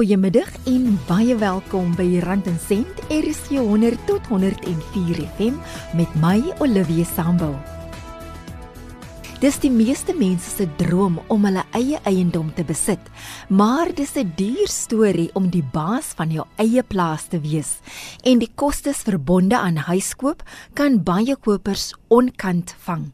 Goeiemiddag en baie welkom by Rand en Sent RSG 100 tot 104 FM met my Olivia Sambo. Dis die meeste mense se droom om hulle eie eiendom te besit, maar dis 'n duur storie om die baas van jou eie plaas te wees en die kostes verbonde aan huiskoop kan baie kopers onkant vang.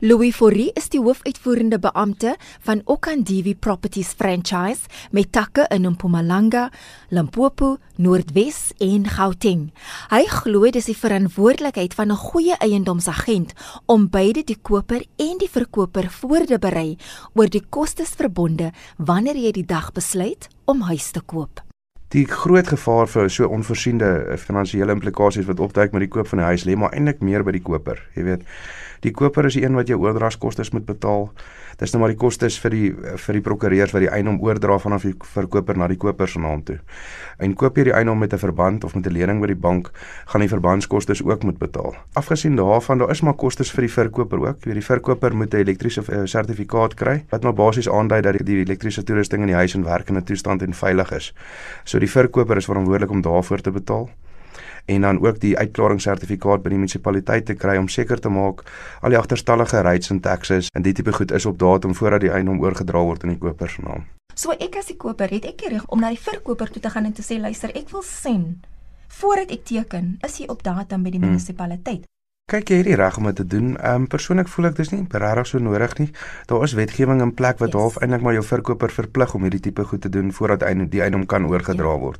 Louis Fourie is die hoofuitvoerende beampte van Okandivi Properties Franchise met takke in Mpumalanga, Limpopo, Noordwes en Gauteng. Hy glo dis die verantwoordelikheid van 'n goeie eiendomsagent om beide die koper en die verkoper voor te berei oor die kostes verbonde wanneer jy die dag besluit om huis te koop. Die groot gevaar vir so onvoorsiene finansiële implikasies wat opduik met die koop van 'n huis lê maar eintlik meer by die koper, jy weet. Die koper is die een wat jou oordragskoste moet betaal. Dis nou maar die kostes vir die vir die prokureurs wat die eiendom oordra vanaf die verkoper na die koper se naam toe. En koop jy die eiendom met 'n verband of met 'n lening by die bank, gaan die verbandskoste ook moet betaal. Afgesien daarvan, daar is maar kostes vir die verkoper ook. Die verkoper moet 'n elektriese uh, sertifikaat kry wat maar basies aandui dat die elektriese toerusting in die huis in werkende toestand en veilig is. So die verkoper is verantwoordelik om daarvoor te betaal en dan ook die uitklaringssertifikaat by die munisipaliteit te kry om seker te maak al die agterstallige rates en taxes en die tipe goed is op datum voordat die eiendom oorgedra word in die koper se naam. So ek as die koper het ek reg om na die verkoper toe te gaan en te sê luister, ek wil sien voordat ek teken, is jy op datum by die hmm. munisipaliteit. Kyk jy hierdie reg om dit te doen. Ehm um, persoonlik voel ek dis nie regtig so nodig nie. Daar is wetgewing in plek wat yes. half eintlik maar jou verkoper verplig om hierdie tipe goed te doen voordat die eiendom kan oorgedra word.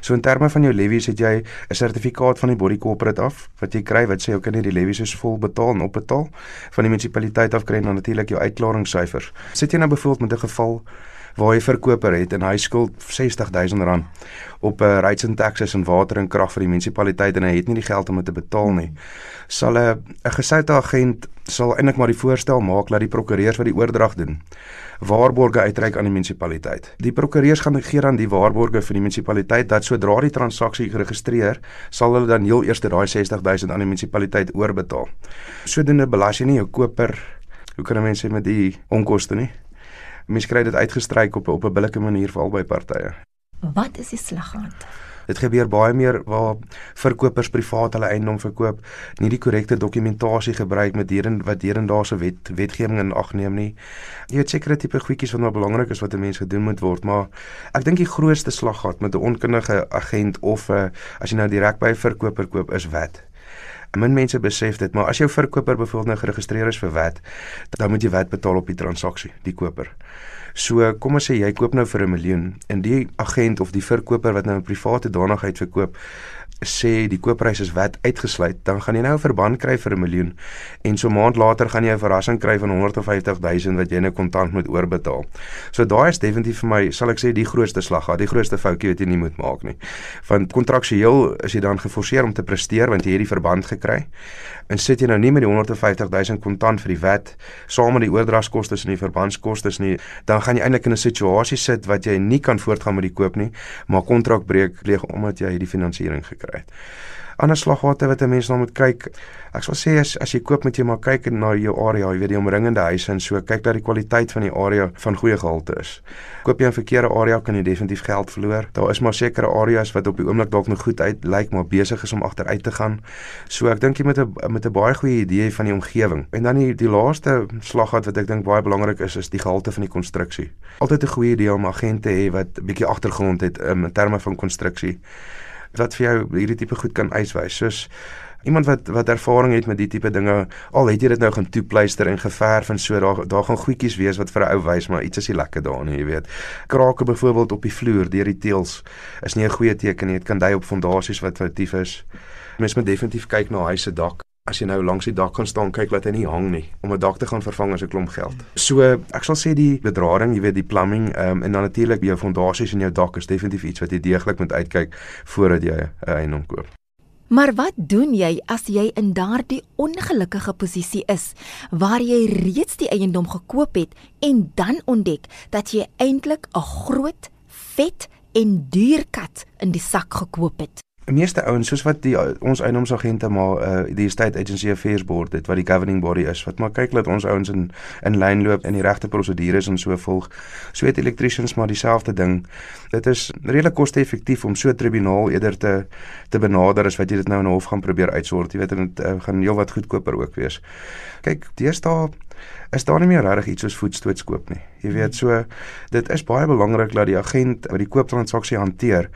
So in terme van jou levies het jy 'n sertifikaat van die body corporate af wat jy kry wat sê jy kan hierdie levies is vol betaal en opbetaal van die munisipaliteit af kry en dan natuurlik jou uitklaringssyfers. Sit jy nou byvoorbeeld met 'n geval waar hy verkoper het en hy skuld R60000 op 'n uh, rates and taxes en water en krag vir die munisipaliteit en hy het nie die geld om dit te betaal nie. Sal 'n 'n gesoute agent sal eintlik maar die voorstel maak dat die prokureurs wat die oordrag doen waarborge uitreik aan die munisipaliteit. Die prokureurs gaan gee dan die waarborge vir die munisipaliteit dat sodra die transaksie geregistreer, sal hulle dan heel eers daai 60000 aan die munisipaliteit oorbetaal. Sodoende belas jy nie jou koper Hoe kan mense met die onkoste nie? Mense kry dit uitgestryk op op 'n billike manier vir albei partye. Wat is die slaghand? Dit gebeur baie meer waar verkopers privaat hulle eiendom verkoop, nie die korrekte dokumentasie gebruik met hierin wat hierin daarse wet wetgewing in ag neem nie. Jy weet sekere tipe goedjies wat nou belangrik is wat 'n mens gedoen moet word, maar ek dink die grootste slaggat met 'n onkundige agent of 'n as jy nou direk by 'n verkoper koop is wet. Min mense besef dit, maar as jou verkoper byvoorbeeld nou geregistreer is vir wat, dan moet jy wat betaal op die transaksie, die koper. So kom ons sê jy koop nou vir 'n miljoen en die agent of die verkoper wat nou 'n private danigheid verkoop, sê die koopprys is wat uitgesluit, dan gaan jy nou 'n verband kry vir 'n miljoen en so 'n maand later gaan jy 'n verrassing kry van 150 000 wat jy nou kontant moet oorbetaal. So daai is definitief vir my, sal ek sê, die grootste slag, die grootste foutjie wat jy nie moet maak nie. Want kontraksueel is jy dan geforseer om te presteer want jy het die verband gekry. En sit jy nou nie met die 150 000 kontant vir die wet saam met die oordragskoste en die verbandskoste nie, dan gaan jy eintlik in 'n situasie sit wat jy nie kan voortgaan met die koop nie, maar kontrak breek pleeg omdat jy hierdie finansiering gekry het. Ander slaggate wat 'n mens na moet kyk. Ek sal sê as as jy koop moet jy maar kyk na jou area, jy weet die omringende huise en so kyk dat die kwaliteit van die area van goeie gehalte is. Koop jy 'n verkeerde area kan jy definitief geld verloor. Daar is maar sekere areas wat op die oomblik dalk nog goed uit lyk maar besig is om agteruit te gaan. So ek dink jy met 'n met 'n baie goeie idee van die omgewing. En dan die die laaste slaggat wat ek dink baie belangrik is is die gehalte van die konstruksie. Altyd 'n goeie idee om agente te hê wat 'n bietjie agtergrond het um, in terme van konstruksie wat vir jou hierdie tipe goed kan uitwys. Soos iemand wat wat ervaring het met die tipe dinge, al het jy dit nou gaan toepleister en geverf en so daar daar gaan goedjies wees wat vir 'n ou wys maar iets is nie lekker daar nie, jy weet. Krake byvoorbeeld op die vloer deur die teëls is nie 'n goeie teken nie. Dit kan dui op fondasies wat foutief is. Mens moet definitief kyk na huise se dak as jy nou langs die dak gaan staan kyk dat hy nie hang nie om 'n dak te gaan vervang as 'n klomp geld. So ek sal sê die bedrading, jy weet die plumbing um, en dan natuurlik jou fondasies en jou dak is definitief iets wat jy deeglik moet uitkyk voordat jy 'n eiendom koop. Maar wat doen jy as jy in daardie ongelukkige posisie is waar jy reeds die eiendom gekoop het en dan ontdek dat jy eintlik 'n groot, vet en duur kat in die sak gekoop het? Meeste ouens soos wat die ons eiendomsagente maar uh, die State Agency Affairs Board het wat die governing body is wat maar kyk dat ons ouens in in lyn loop en die regte prosedures en so volg. So het electricians maar dieselfde ding. Dit is redelik koste-effektief om so 'n tribunaal eerder te te benader as wat jy dit nou in 'n hof gaan probeer uitsort. Jy weet dit uh, gaan heelwat goedkoper ook wees. Kyk, deesdae is daar nie meer regtig iets soos voetstoots koop nie. Jy weet so dit is baie belangrik dat die agent wat die kooptransaksie hanteer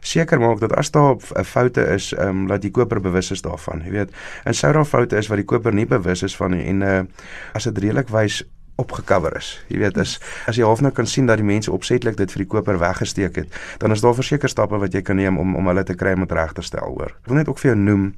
seker maak dat as daar 'n foute is, ehm um, dat die koper bewus is daarvan. Jy weet, en sou daar foute is wat die koper nie bewus is van nie en uh, as dit redelik wys opgecover is. Jy weet as as jy half nou kan sien dat die mense opsetlik dit vir die koper weggesteek het, dan is daar verseker stappe wat jy kan neem om om hulle te kry om dit reg te stel hoor. Ek wil net ook vir jou noem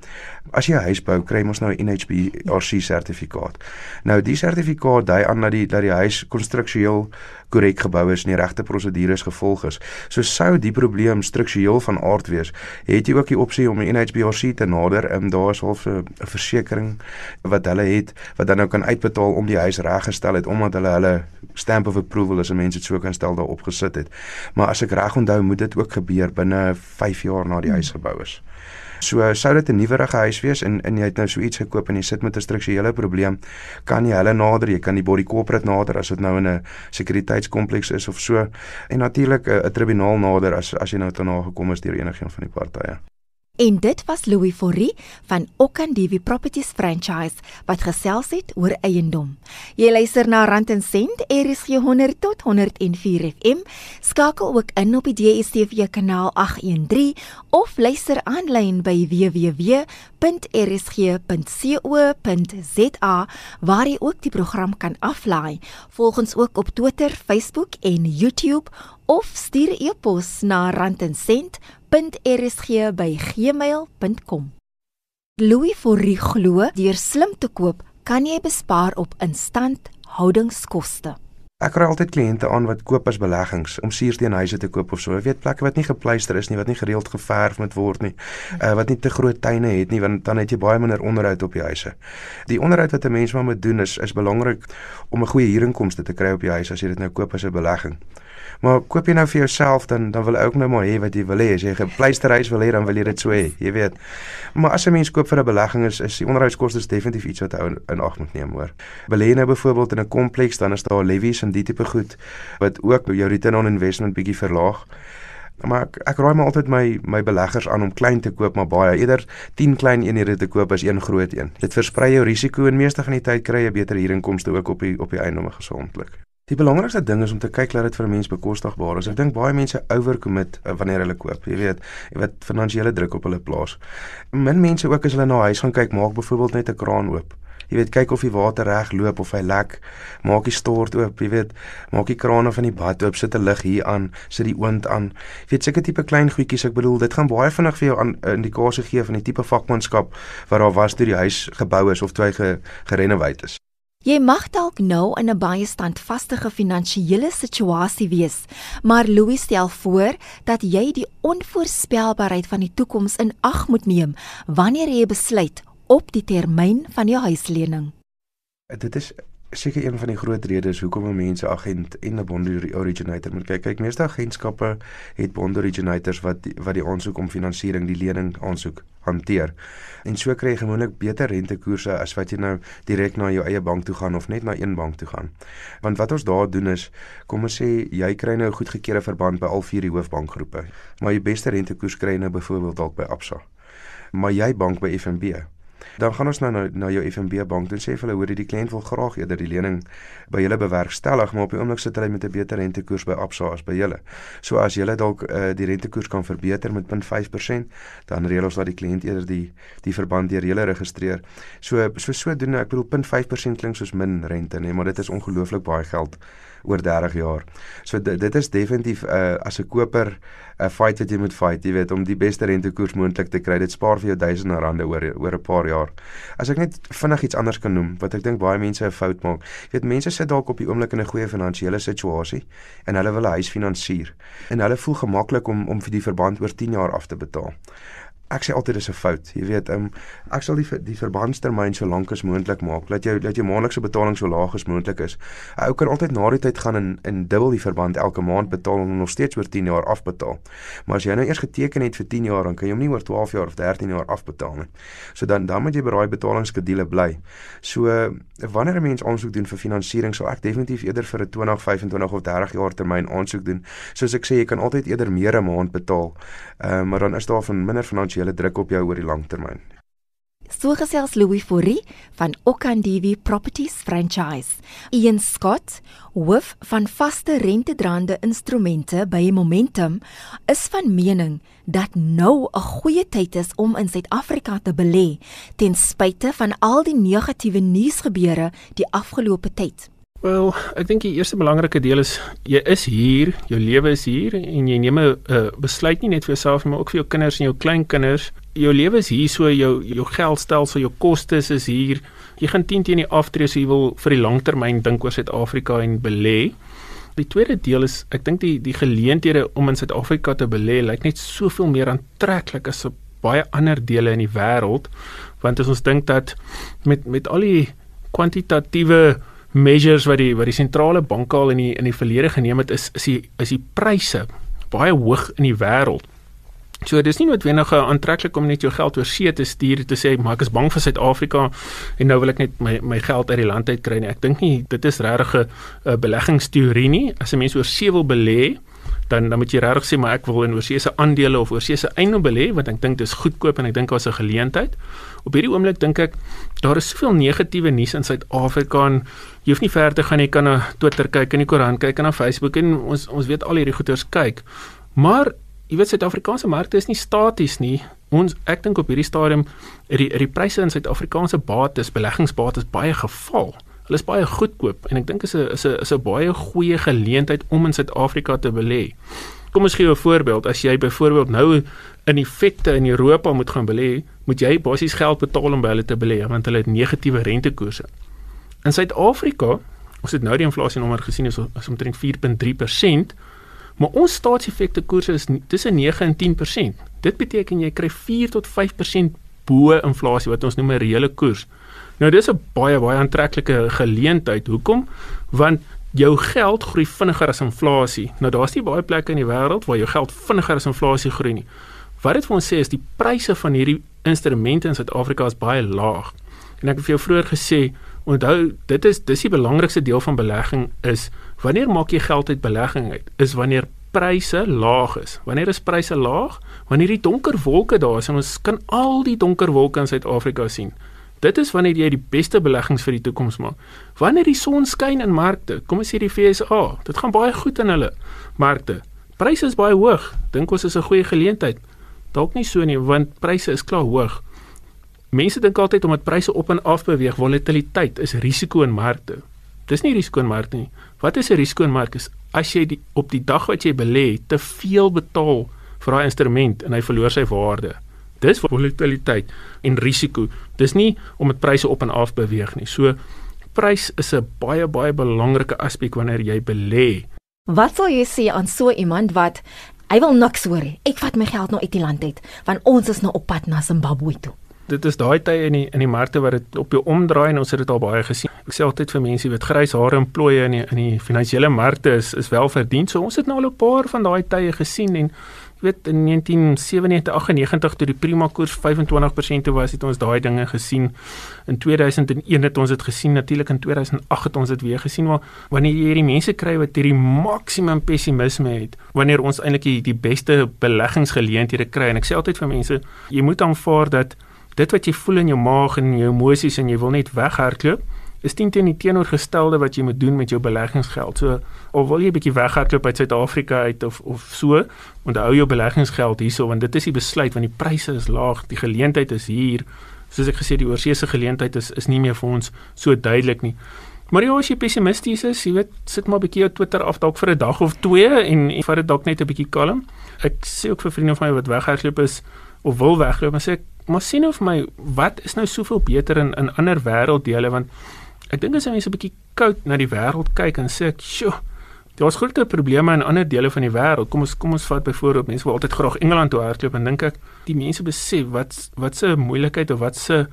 as jy 'n huis bou, kry jy mos nou 'n NHBRC sertifikaat. Nou die sertifikaat dui aan dat die dat die huis konstruksioneel korrek gebou is en die regte prosedures gevolg is. So sou die probleem struktureel van aard wees, het jy ook die opsie om 'n NHBRC te nader en daar is half 'n versekering wat hulle het wat dan nou kan uitbetaal om die huis reggestel het omdat hulle hulle stamp of approval as 'n mens dit so kan stel daar opgesit het. Maar as ek reg onthou, moet dit ook gebeur binne 5 jaar na die huis gebou is. So sou dit 'n nuwerige huis wees en en jy het nou so iets gekoop en jy sit met 'n strukturele probleem, kan jy hulle nader, jy kan die body corporate nader as dit nou in 'n sekuriteitskompleks is of so en natuurlik 'n tribunaal nader as as jy nou daarna gekom is deur enigiemand van die partye. En dit was Louis Forrie van Okandivi Properties Franchise wat gesels het oor eiendom. Jy luister na Rand en Sent RSG 100 tot 104 FM. Skakel ook in op die DStv kanaal 813 of luister aanlyn by www.rsg.co.za waar jy ook die program kan aflaai. Volg ons ook op Twitter, Facebook en YouTube of stuur 'n e-pos na randensent.rsg@gmail.com. Louis Forrie glo deur slim te koop kan jy bespaar op instandhoudingskoste. Ek kry altyd kliënte aan wat koop as beleggings om suursteenhuise te koop of so. Jy weet plekke wat nie gepleister is nie, wat nie gereeld geverf moet word nie, uh, wat nie te groot tuine het nie, want dan het jy baie minder onderhoud op die huise. Die onderhoud wat 'n mens maar moet doen is is belangrik om 'n goeie huurinkomste te kry op die huis as jy dit nou koop as 'n belegging. Maar koop jy nou vir jouself dan dan wil ek nou maar hê wat jy wil hê. As jy 'n pleisterhuis wil hê, dan wil jy dit so hê, jy weet. Maar as 'n mens koop vir 'n belegging is is die onderhoudskoste definitief iets wat jy in ag moet neem, hoor. Belê nou byvoorbeeld in 'n kompleks, dan is daar levies en die tipe goed wat ook jou return on investment bietjie verlaag. Maar ek, ek raai maar altyd my my beleggers aan om klein te koop maar baie eerder 10 klein eenhede te koop as een groot een. Dit versprei jou risiko en meeste van die tyd kry jy beter huurinkomste ook op die op die eiendom gesondlik. Die belangrikste ding is om te kyk dat dit vir 'n mens bekostigbaar is. Ek dink baie mense overcommit uh, wanneer hulle koop. Jy weet, wat finansiële druk op hulle plaas. Min mense ook as hulle na huis gaan kyk, maak byvoorbeeld net 'n kraan oop. Jy weet, kyk of die water reg loop of hy lek. Maak die stort oop, jy weet, maak die krane van die bad oop, sit 'n lig hier aan, sit die oond aan. Jy weet, seker tipe klein goedjies, ek bedoel, dit gaan baie vinnig vir jou 'n indikasie gee van die tipe vakmanskap wat daar was toe die huis gebou is of toe hy gerenoveer is. Jy mag dalk nou in 'n baie standvaste finansiële situasie wees, maar Louis stel voor dat jy die onvoorspelbaarheid van die toekoms in ag moet neem wanneer jy besluit op die termyn van jou huislening. Dit is seker een van die groot redes hoekom 'n mens 'n agent en 'n bond originator moet kyk. Kyk, meeste agentskappe het bond originators wat die, wat die aansoek om finansiering, die lening aansoek hanteer. En so kry jy gewoonlik beter rentekoerse as wat jy nou direk na jou eie bank toe gaan of net na een bank toe gaan. Want wat ons daar doen is, kom ons sê jy kry nou 'n goedgekeurde verband by al vier die hoofbankgroepe, maar jy beste rentekoers kry nou byvoorbeeld dalk by Absa. Maar jy bank by FNB dan gaan ons nou na, na jou FNB bank en sê vir hulle hoor die kliënt wil graag eerder die lening by julle bewerkstellig maar op die oomblik sit hulle met 'n beter rentekoers by Absa as by julle. So as julle dalk uh, die rentekoers kan verbeter met 0.5%, dan reël ons dat die kliënt eerder die die verband deur julle registreer. So so sodoende, ek bedoel 0.5% klink soos min rente nê, maar dit is ongelooflik baie geld oor 30 jaar. So dit, dit is definitief 'n uh, as 'n koper 'n fight wat jy moet fight, jy weet, om die beste rentekoers moontlik te kry. Dit spaar vir jou duisende rande oor oor 'n paar jaar. As ek net vinnig iets anders kan noem wat ek dink baie mense 'n fout maak. Jy weet, mense sit dalk op die oomblik in 'n goeie finansiële situasie en hulle wil 'n huis finansier en hulle voel gemaklik om om vir die verband oor 10 jaar af te betaal. Ek sê altyd dis 'n fout. Jy weet, um, ek sal die die verbandstermyn so lank as moontlik maak. Laat jou laat jou maandelikse betaling so laag as moontlik is. 'n Ou kan altyd na die tyd gaan en in dubbel die verband elke maand betaal en nog steeds oor 10 jaar afbetaal. Maar as jy nou eers geteken het vir 10 jaar, dan kan jy hom nie oor 12 jaar of 13 jaar afbetaal nie. So dan dan moet jy by daai betalingsskedule bly. So wanneer 'n mens aansoek doen vir finansiering, sal ek definitief eerder vir 'n 20, 25 of 30 jaar termyn aansoek doen. Soos ek sê, jy kan altyd eerder meer 'n maand betaal. Ehm uh, maar dan is daar van minder finansiële druk op jou oor die lang termyn. So gesels Louis Fourie van Okandivi Properties Franchise. Ian Scott, hoof van vaste rentedraande instrumente by Momentum, is van mening dat nou 'n goeie tyd is om in Suid-Afrika te belê ten spyte van al die negatiewe nuusgebeure die afgelope tyd. Wel, ek dink die eerste belangrike deel is jy is hier, jou lewe is hier en jy neem 'n uh, besluit nie net vir jouself nie, maar ook vir jou kinders en jou kleinkinders. Jou lewe is hier, so jou jou geldstelsel, jou kostes is hier. Jy gaan 10 teen die aftree as jy wil vir die langtermyn dink oor Suid-Afrika en belê. Die tweede deel is ek dink die die geleenthede om in Suid-Afrika te belê lyk net soveel meer aantreklik as op baie ander dele in die wêreld, want as ons dink dat met met al die kwantitatiewe measures wat die wat die sentrale banke al in die in die verlede geneem het is is die is die pryse baie hoog in die wêreld. So dis nie noodwendig aantreklik om net jou geld oor see te stuur te sê maar ek is bang vir Suid-Afrika en nou wil ek net my my geld uit die land uit kry nie. Ek dink nie dit is regtig 'n beleggingsteorie nie. As 'n mens oor see wil belê, dan dan moet jy regtig sê maar ek wil in oorsee se aandele of oorsee se eiendom belê want ek dink dit is goedkoop en ek dink daar's 'n geleentheid. Op hierdie oomblik dink ek daar is soveel negatiewe nuus in Suid-Afrika en jy hoef nie ver te gaan jy kan na Twitter kyk en die koerant kyk en na Facebook en ons ons weet al hierdie goeters kyk. Maar jy weet Suid-Afrikaanse markte is nie staties nie. Ons ek dink op hierdie stadium is die die pryse in Suid-Afrikaanse bates, beleggingsbates baie geval. Hulle is baie goedkoop en ek dink is 'n is 'n is 'n baie goeie geleentheid om in Suid-Afrika te belê. Kom ons gee 'n voorbeeld. As jy byvoorbeeld nou in vette in Europa moet gaan belê, moet jy basies geld betaal om by hulle te belê want hulle het negatiewe rentekoerse. In Suid-Afrika, ons het nou die inflasienommer gesien is, is omtrent 4.3%, maar ons staatseffekte koerse is tussen 9 en 10%. Dit beteken jy kry 4 tot 5% bo inflasie wat ons noem 'n reële koers. Nou dis 'n baie baie aantreklike geleentheid. Hoekom? Want jou geld groei vinniger as inflasie. Nou daar's nie baie plekke in die wêreld waar jou geld vinniger as inflasie groei nie. Wat dit vir ons sê is die pryse van hierdie instrumente in Suid-Afrika is baie laag. En ek het vir jou vroeër gesê, onthou, dit is dis die belangrikste deel van belegging is wanneer maak jy geld uit belegging uit? Is wanneer pryse laag is. Wanneer is pryse laag? Wanneer die donker wolke daar is en ons kan al die donker wolke in Suid-Afrika sien. Dit is wanneer jy die beste beleggings vir die toekoms maak. Wanneer die son skyn in markte, kom ons sê die FSA, dit gaan baie goed in hulle markte. Pryse is baie hoog. Dink ons is 'n goeie geleentheid. Dalk nie so nie, want pryse is klaar hoog. Mense dink altyd omdat pryse op en af beweeg, volatiliteit is risiko in markte. Dis nie risiko in markte nie. Wat is 'n risiko in markte? As jy die, op die dag wat jy belê te veel betaal vir daai instrument en hy verloor sy waarde. Dis volatiliteit en risiko. Dis nie om met pryse op en af beweeg nie. So prys is 'n baie baie belangrike aspek wanneer jy belê. Wat sal jy sê aan so iemand wat hy wil niks hoor nie. Ek vat my geld nou uit die land uit want ons is nou op pad na Zimbabwe toe. Dit is daai tye in die in die markte waar dit op jou omdraai en ons het dit al baie gesien. Ek sê altyd vir mense wat grys hare en plooie in die in die finansiële markte is is wel verdien. So ons het nou al 'n paar van daai tye gesien en weet in 1997 98 toe die prima koers 25% toe was het ons daai dinge gesien. In 2001 het ons dit gesien natuurlik in 2008 het ons dit weer gesien maar wanneer jy hierdie mense kry wat hierdie maksimum pessimisme het wanneer ons eintlik die, die beste beleggingsgeleenthede kry en ek sê altyd vir mense jy moet aanvaar dat dit wat jy voel in jou maag en jou emosies en jy wil net weghardloop is teen teen die teenoorgestelde wat jy moet doen met jou beleggingsgeld. So of wil jy 'n bietjie weghardloop uit Suid-Afrika uit of of so, onthou jou beleggingsgeld hierso want dit is die besluit want die pryse is laag, die geleentheid is hier. Soos ek gesê die oorseese geleentheid is is nie meer vir ons so duidelik nie. Maar ja, as jy pessimisties is, jy weet, sit maar 'n bietjie op Twitter af dalk vir 'n dag of twee en en vat dit dalk net 'n bietjie kalm. Ek sê ook vir vriende van my wat weghardloop is of wil weghardloop, maar sê ek maar sien of my wat is nou soveel beter in in ander wêrelddele want Ek dink as mense 'n bietjie koud na die wêreld kyk en sê ek, "Sjoe, Daar's groter probleme in ander dele van die wêreld. Kom ons kom ons vat byvoorbeeld mense wil altyd graag Engeland toe hardloop en dink ek die mense besef wat wat se moeilikheid of wat se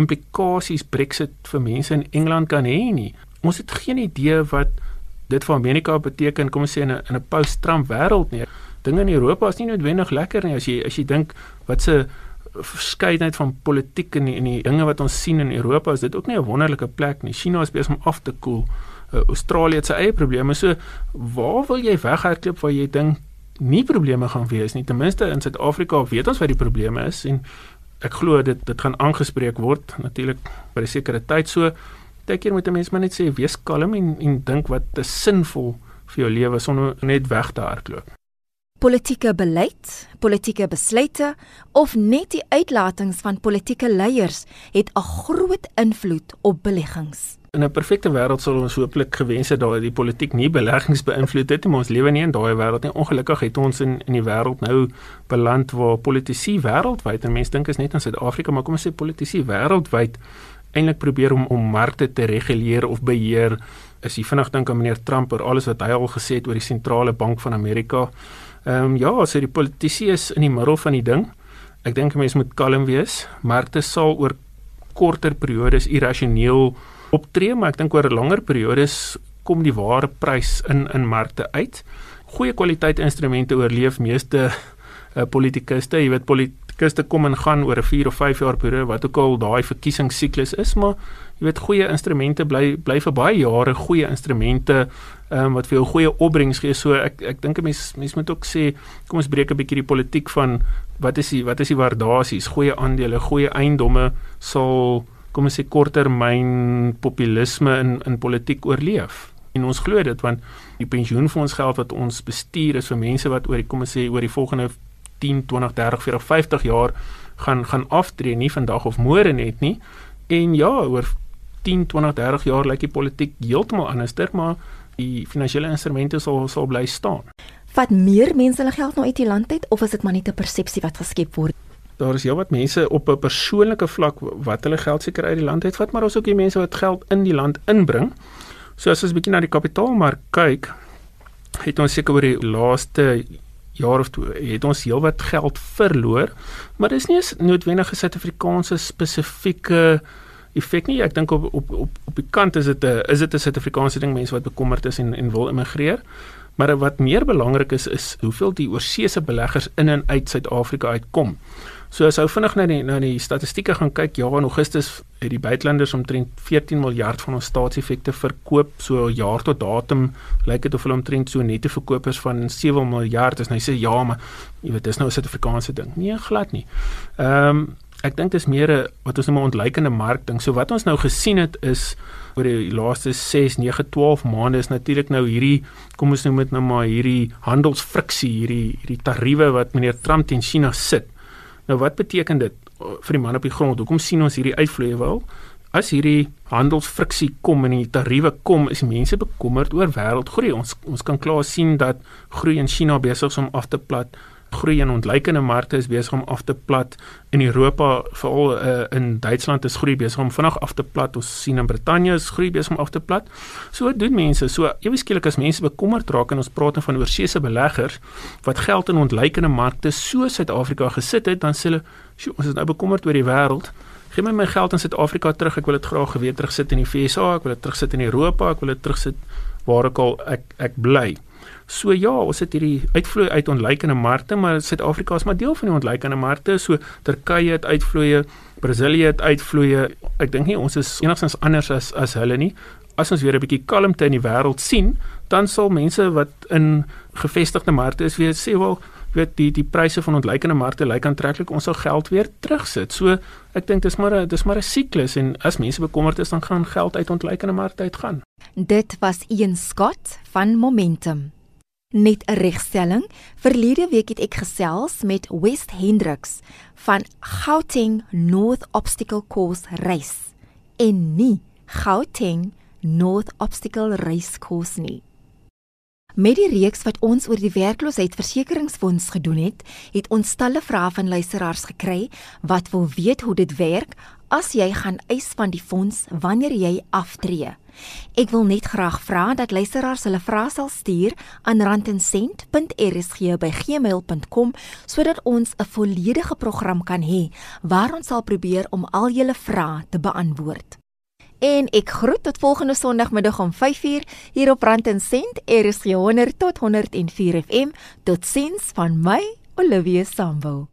implikasies Brexit vir mense in Engeland kan hê nie. Ons het geen idee wat dit vir Amerika beteken kom ons sê in 'n in 'n post-Trump wêreld nie. Dinge in Europa is nie noodwendig lekker nie as jy as jy dink wat se verskeidenheid van politiek en die, en die dinge wat ons sien in Europa is dit ook nie 'n wonderlike plek nie. China is besig om af te koel. Uh, Australië het sy eie probleme. So waar wil jy weghardloop waar jy dink nie probleme gaan wees nie. Ten minste in Suid-Afrika weet ons wat die probleme is en ek glo dit dit gaan aangespreek word natuurlik by 'n sekere tyd so baie keer moet 'n mens maar net sê wees kalm en en dink wat is sinvol vir jou lewe sonder net weg te hardloop. Politieke beleid, politieke besluite of net die uitlatings van politieke leiers het 'n groot invloed op beleggings. In 'n perfekte wêreld sou ons hooplik gewens het dat die politiek nie beleggings beïnvloed het nie, maar ons lewe nie in daai wêreld nie. Ongelukkig het ons in in die wêreld nou beland waar politici wêreldwyd en mense dink is net in Suid-Afrika, maar kom ons sê politici wêreldwyd eintlik probeer om om markte te reguleer of beheer. As jy vinnig dink aan meneer Trump oor alles wat hy al gesê het oor die sentrale bank van Amerika. Ehm um, ja, so die politici is in die middel van die ding. Ek dink mense moet kalm wees. Markte sal oor korter periodes irrasioneel optree, maar ek dink oor langer periodes kom die ware prys in in markte uit. Goeie kwaliteit instrumente oorleef meeste uh, politikuste, jy weet politikuste kom en gaan oor 'n 4 of 5 jaar periode wat ook al daai verkiesingssiklus is, maar jy weet goeie instrumente bly bly vir baie jare goeie instrumente um, wat vir jou goeie opbrengs gee. So ek ek dink 'n mens mens moet ook sê kom ons breek 'n bietjie die politiek van wat is die wat is die waardasies? Goeie aandele, goeie eiendomme sal kom ons sê korttermyn populisme in in politiek oorleef. En ons glo dit want die pensioenfondsgeld wat ons bestuur is vir mense wat oor die kom ons sê oor die volgende 10, 20, 30, 40, 50 jaar gaan gaan aftree nie vandag of môre net nie. En ja, oor 10, 20, 30 jaar lyk die politiek heeltemal anderster, maar die finansiële instrumente sal sal bly staan. Vat meer mense hulle geld nou uit die land uit of is dit maar net 'n persepsie wat geskep word? Daar is heelwat mense op 'n persoonlike vlak wat hulle geld seker uit die land uitvat, maar ons ook die mense wat geld in die land inbring. So as ons 'n bietjie na die kapitaalmark kyk, het ons seker oor die laaste jaar of twee het ons heelwat geld verloor, maar dis nie 'n Suid-Afrikaanse spesifieke effek nie. Ek dink op op op op die kant is dit 'n is dit 'n Suid-Afrikaanse ding mense wat bekommerd is en en wil immigreer. Maar wat meer belangrik is is hoeveel die oorseese beleggers in en uit Suid-Afrika uitkom. So as ou vinnig na die die statistieke gaan kyk, ja in Augustus het die buitelanders omtrent 14 miljard van ons staatseffekte verkoop. So jaar tot datum lyk dit of hulle omtrent so netto verkopers van 7 miljard is. Nou sê ja, maar jy weet dis nou 'n Suid-Afrikaanse ding. Nee, glad nie. Ehm um, ek dink dis meer 'n wat ons noem 'n ontleikende mark ding. So wat ons nou gesien het is oor die laaste 6, 9, 12 maande is natuurlik nou hierdie kom ons noem dit nou maar hierdie handelsfriksie, hierdie hierdie tariewe wat meneer Trump teen China sit. Nou wat beteken dit uh, vir die man op die grond? Hoekom sien ons hierdie uitvloei wel? As hierdie handelsfriksie kom en die tariewe kom, is mense bekommerd oor wêreldgroei. Ons ons kan klaar sien dat groei in China besig is om af te plat groei in ontleikende markte is besig om af te plat. In Europa, veral uh, in Duitsland is groei besig om vinnig af te plat. Ons sien in Brittanje is groei besig om af te plat. So doen mense? So ewe skielik as mense bekommerd raak en ons praat van oorseese beleggers wat geld in ontleikende markte so Suid-Afrika gesit het, dan sê hulle, "Ons is nou bekommerd oor die wêreld." Geen my my geld in Suid-Afrika terug. Ek wil dit graag geweet terugsit in die VSA, ek wil dit terugsit in Europa, ek wil dit terugsit waar ek al ek ek bly. So ja, ons het hierdie uitvloei uit ontleikende markte, maar Suid-Afrika is maar deel van die ontleikende markte. So Turkye het uitvloeie, Brasilië het uitvloeie. Ek dink nie ons is enigstens anders as as hulle nie. As ons weer 'n bietjie kalmte in die wêreld sien, dan sal mense wat in gevestigde markte is weer sê wel weet die die pryse van ontleikende markte lyk aantreklik ons sal geld weer terugsit. So ek dink dis maar 'n dis maar 'n siklus en as mense bekommerd is dan gaan geld uit ontleikende markte uitgaan. Dit was Ian Scott van Momentum. Net 'n regstelling. Verlede week het ek gesels met West Hendricks van Gauteng North Obstacle Course Race en nie Gauteng North Obstacle Race Course nie. Met die reeks wat ons oor die werkloosheidsversekeringsfonds gedoen het, het ons talle vrae van luisteraars gekry wat wil weet hoe dit werk as jy gaan eis van die fonds wanneer jy aftree. Ek wil net graag vra dat luisteraars hulle vrae sal stuur aan randencent.rsg@gmail.com sodat ons 'n volledige program kan hê waar ons sal probeer om al julle vrae te beantwoord. En ek groet tot volgende Sondagmiddag om 5uur hier op Rand en Sent RSG 100 tot 104 FM. Totsiens van my Olivia Sambu.